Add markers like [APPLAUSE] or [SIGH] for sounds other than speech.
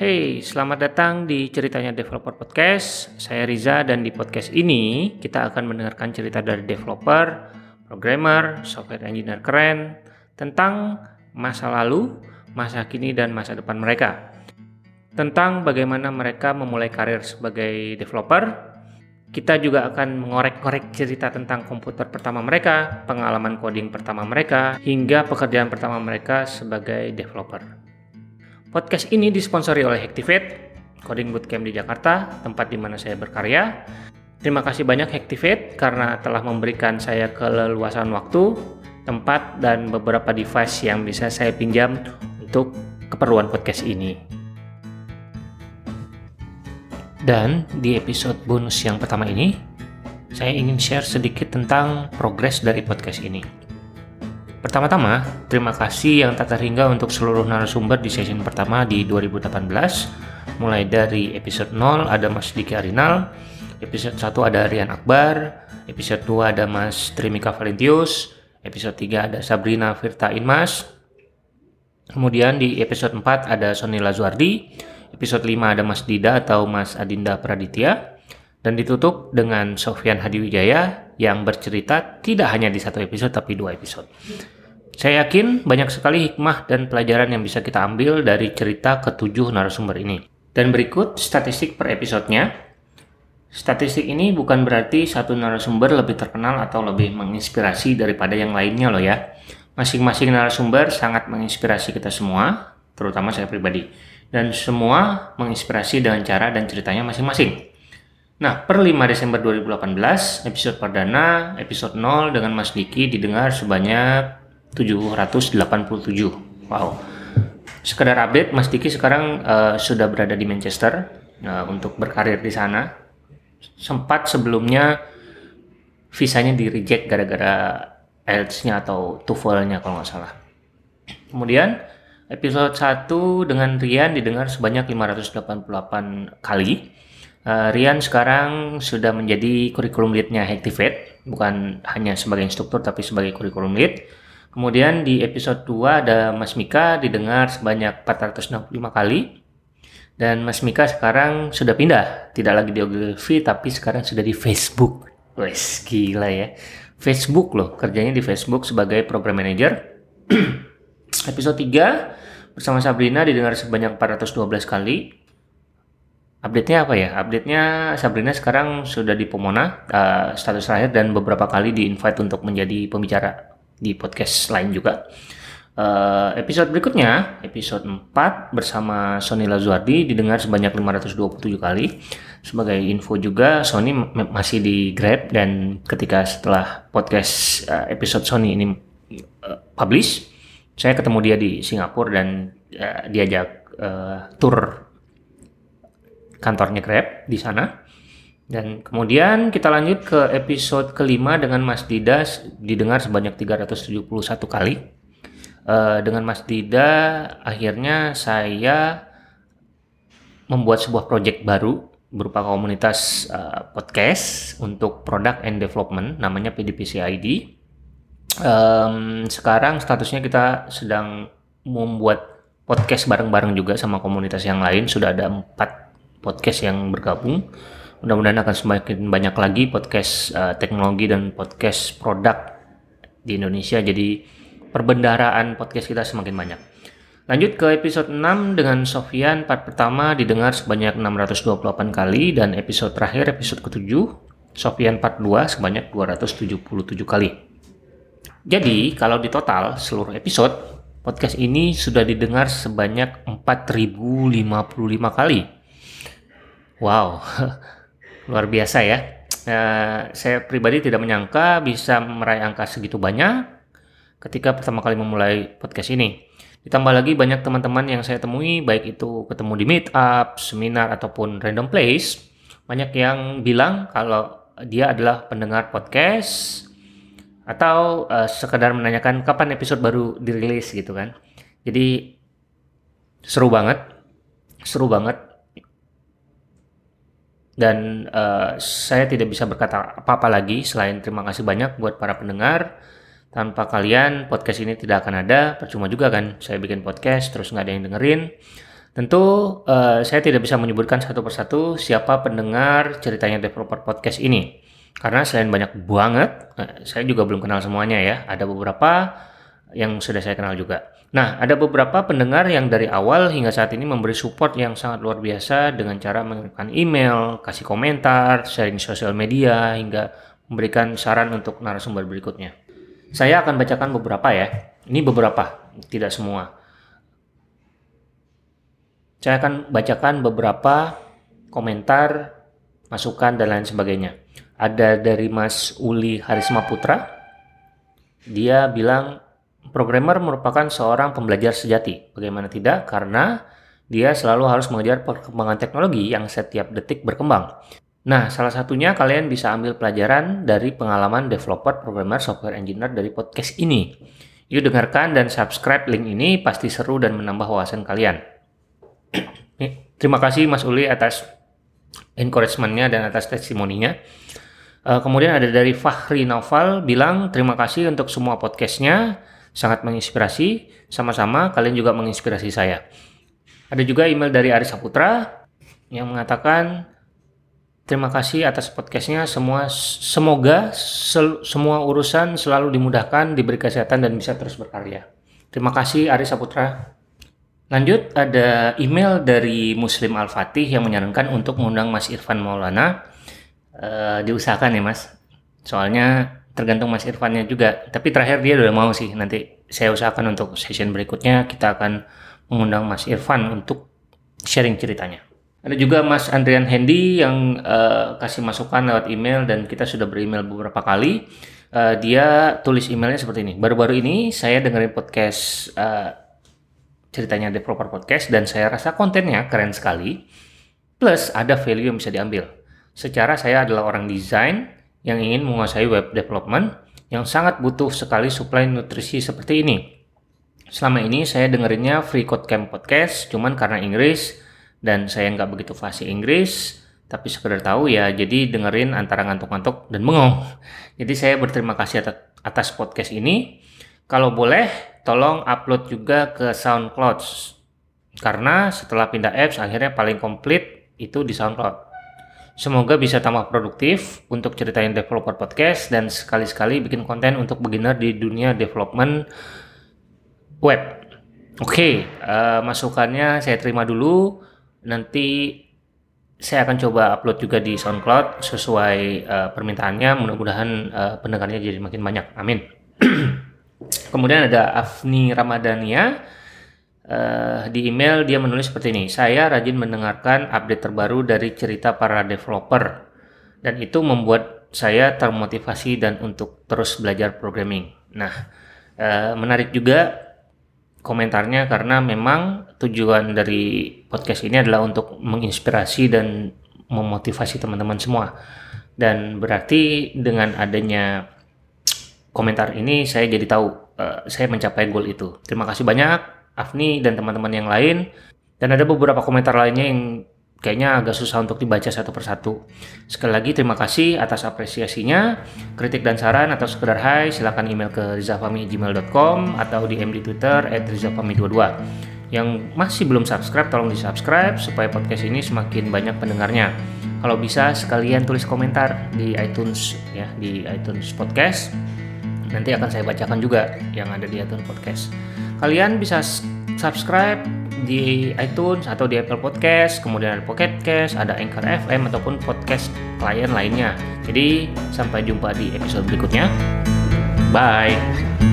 Hey, selamat datang di Ceritanya Developer Podcast. Saya Riza dan di podcast ini kita akan mendengarkan cerita dari developer, programmer, software engineer keren tentang masa lalu, masa kini dan masa depan mereka. Tentang bagaimana mereka memulai karir sebagai developer. Kita juga akan mengorek-ngorek cerita tentang komputer pertama mereka, pengalaman coding pertama mereka, hingga pekerjaan pertama mereka sebagai developer. Podcast ini disponsori oleh Hactivate, Coding Bootcamp di Jakarta, tempat di mana saya berkarya. Terima kasih banyak Hactivate karena telah memberikan saya keleluasan waktu, tempat, dan beberapa device yang bisa saya pinjam untuk keperluan podcast ini. Dan di episode bonus yang pertama ini, saya ingin share sedikit tentang progres dari podcast ini. Pertama-tama, terima kasih yang tak terhingga untuk seluruh narasumber di session pertama di 2018. Mulai dari episode 0 ada Mas Diki Arinal, episode 1 ada Rian Akbar, episode 2 ada Mas Trimika Valentius, episode 3 ada Sabrina Firta Inmas, kemudian di episode 4 ada Sony Lazuardi, episode 5 ada Mas Dida atau Mas Adinda Praditya, dan ditutup dengan Sofian Hadiwijaya yang bercerita tidak hanya di satu episode tapi dua episode. Saya yakin banyak sekali hikmah dan pelajaran yang bisa kita ambil dari cerita ketujuh narasumber ini. Dan berikut statistik per episodenya. Statistik ini bukan berarti satu narasumber lebih terkenal atau lebih menginspirasi daripada yang lainnya loh ya. Masing-masing narasumber sangat menginspirasi kita semua, terutama saya pribadi. Dan semua menginspirasi dengan cara dan ceritanya masing-masing. Nah, per 5 Desember 2018, episode perdana, episode 0 dengan Mas Diki didengar sebanyak 787. Wow. Sekedar update, Mas Diki sekarang uh, sudah berada di Manchester uh, untuk berkarir di sana. Sempat sebelumnya visanya di reject gara-gara IELTS-nya atau TOEFL-nya kalau nggak salah. Kemudian episode 1 dengan Rian didengar sebanyak 588 kali Uh, Rian sekarang sudah menjadi kurikulum lead-nya Activate, bukan hanya sebagai instruktur tapi sebagai kurikulum lead. Kemudian di episode 2 ada Mas Mika didengar sebanyak 465 kali. Dan Mas Mika sekarang sudah pindah, tidak lagi di Ogilvy tapi sekarang sudah di Facebook. Wes, gila ya. Facebook loh, kerjanya di Facebook sebagai program manager. [CLEARS THROAT] episode 3 bersama Sabrina didengar sebanyak 412 kali Update-nya apa ya? Update-nya Sabrina sekarang sudah di Pomona, uh, status terakhir dan beberapa kali di-invite untuk menjadi pembicara di podcast lain juga. Uh, episode berikutnya, episode 4 bersama Sony Lazuardi didengar sebanyak 527 kali. Sebagai info juga, Sony masih di Grab dan ketika setelah podcast uh, episode Sony ini uh, publish, saya ketemu dia di Singapura dan uh, diajak uh, tour kantornya Grab di sana. Dan kemudian kita lanjut ke episode kelima dengan Mas Dida didengar sebanyak 371 kali. Uh, dengan Mas Dida akhirnya saya membuat sebuah project baru berupa komunitas uh, podcast untuk product and development namanya PDPC ID. Um, sekarang statusnya kita sedang membuat podcast bareng-bareng juga sama komunitas yang lain sudah ada empat podcast yang bergabung. Mudah-mudahan akan semakin banyak lagi podcast uh, teknologi dan podcast produk di Indonesia. Jadi perbendaraan podcast kita semakin banyak. Lanjut ke episode 6 dengan Sofian part pertama didengar sebanyak 628 kali dan episode terakhir episode ke-7 Sofian part 2 sebanyak 277 kali. Jadi kalau di total seluruh episode podcast ini sudah didengar sebanyak 4055 kali Wow, [LAUGHS] luar biasa ya. Uh, saya pribadi tidak menyangka bisa meraih angka segitu banyak ketika pertama kali memulai podcast ini. Ditambah lagi banyak teman-teman yang saya temui, baik itu ketemu di meetup, seminar, ataupun random place, banyak yang bilang kalau dia adalah pendengar podcast atau uh, sekedar menanyakan kapan episode baru dirilis gitu kan. Jadi seru banget, seru banget dan uh, saya tidak bisa berkata apa-apa lagi selain terima kasih banyak buat para pendengar. Tanpa kalian podcast ini tidak akan ada, percuma juga kan saya bikin podcast terus nggak ada yang dengerin. Tentu uh, saya tidak bisa menyebutkan satu persatu siapa pendengar ceritanya developer podcast ini. Karena selain banyak banget, uh, saya juga belum kenal semuanya ya. Ada beberapa yang sudah saya kenal juga. Nah, ada beberapa pendengar yang dari awal hingga saat ini memberi support yang sangat luar biasa dengan cara mengirimkan email, kasih komentar, sharing sosial media, hingga memberikan saran untuk narasumber berikutnya. Saya akan bacakan beberapa ya. Ini beberapa, tidak semua. Saya akan bacakan beberapa komentar, masukan, dan lain sebagainya. Ada dari Mas Uli Harisma Putra. Dia bilang, programmer merupakan seorang pembelajar sejati. Bagaimana tidak? Karena dia selalu harus mengejar perkembangan teknologi yang setiap detik berkembang. Nah, salah satunya kalian bisa ambil pelajaran dari pengalaman developer, programmer, software engineer dari podcast ini. Yuk dengarkan dan subscribe link ini, pasti seru dan menambah wawasan kalian. [CLEARS THROAT] Terima kasih Mas Uli atas encouragement-nya dan atas testimoninya. Uh, kemudian ada dari Fahri Naufal bilang terima kasih untuk semua podcastnya, sangat menginspirasi. Sama-sama kalian juga menginspirasi saya. Ada juga email dari Aris Saputra yang mengatakan terima kasih atas podcastnya. Semua semoga sel, semua urusan selalu dimudahkan, diberi kesehatan dan bisa terus berkarya. Terima kasih Aris Saputra. Lanjut ada email dari Muslim Al-Fatih yang menyarankan untuk mengundang Mas Irfan Maulana. Uh, diusahakan ya Mas. Soalnya tergantung Mas Irfannya juga. Tapi terakhir dia udah mau sih. Nanti saya usahakan untuk session berikutnya kita akan mengundang Mas Irfan untuk sharing ceritanya. Ada juga Mas Andrian Hendy yang uh, kasih masukan lewat email dan kita sudah beremail beberapa kali. Uh, dia tulis emailnya seperti ini. Baru-baru ini saya dengerin podcast uh, ceritanya developer podcast dan saya rasa kontennya keren sekali. Plus ada value yang bisa diambil. Secara saya adalah orang desain yang ingin menguasai web development yang sangat butuh sekali supply nutrisi seperti ini. Selama ini saya dengerinnya Free Code Camp Podcast cuman karena Inggris dan saya nggak begitu fasih Inggris tapi sekedar tahu ya jadi dengerin antara ngantuk-ngantuk dan bengong. [LAUGHS] Jadi saya berterima kasih atas podcast ini. Kalau boleh tolong upload juga ke SoundCloud karena setelah pindah apps akhirnya paling komplit itu di SoundCloud. Semoga bisa tambah produktif untuk ceritain developer podcast dan sekali-sekali bikin konten untuk beginner di dunia development web. Oke, okay, uh, eh, masukannya saya terima dulu. Nanti saya akan coba upload juga di SoundCloud sesuai uh, permintaannya. Mudah-mudahan uh, pendengarnya jadi makin banyak. Amin. [CLEARS THROAT] Kemudian ada Afni Ramadhania. Uh, di email dia menulis seperti ini. Saya rajin mendengarkan update terbaru dari cerita para developer. Dan itu membuat saya termotivasi dan untuk terus belajar programming. Nah, uh, menarik juga komentarnya karena memang tujuan dari podcast ini adalah untuk menginspirasi dan memotivasi teman-teman semua. Dan berarti dengan adanya komentar ini saya jadi tahu uh, saya mencapai goal itu. Terima kasih banyak Afni dan teman-teman yang lain. Dan ada beberapa komentar lainnya yang kayaknya agak susah untuk dibaca satu persatu. Sekali lagi terima kasih atas apresiasinya. Kritik dan saran atau sekedar hai silakan email ke rizafami@gmail.com atau DM di Twitter @rizafami22. Yang masih belum subscribe tolong di subscribe supaya podcast ini semakin banyak pendengarnya. Kalau bisa sekalian tulis komentar di iTunes ya di iTunes Podcast nanti akan saya bacakan juga yang ada di iTunes Podcast. Kalian bisa subscribe di iTunes atau di Apple Podcast, kemudian ada Pocket Cast, ada Anchor FM ataupun podcast klien lainnya. Jadi sampai jumpa di episode berikutnya. Bye.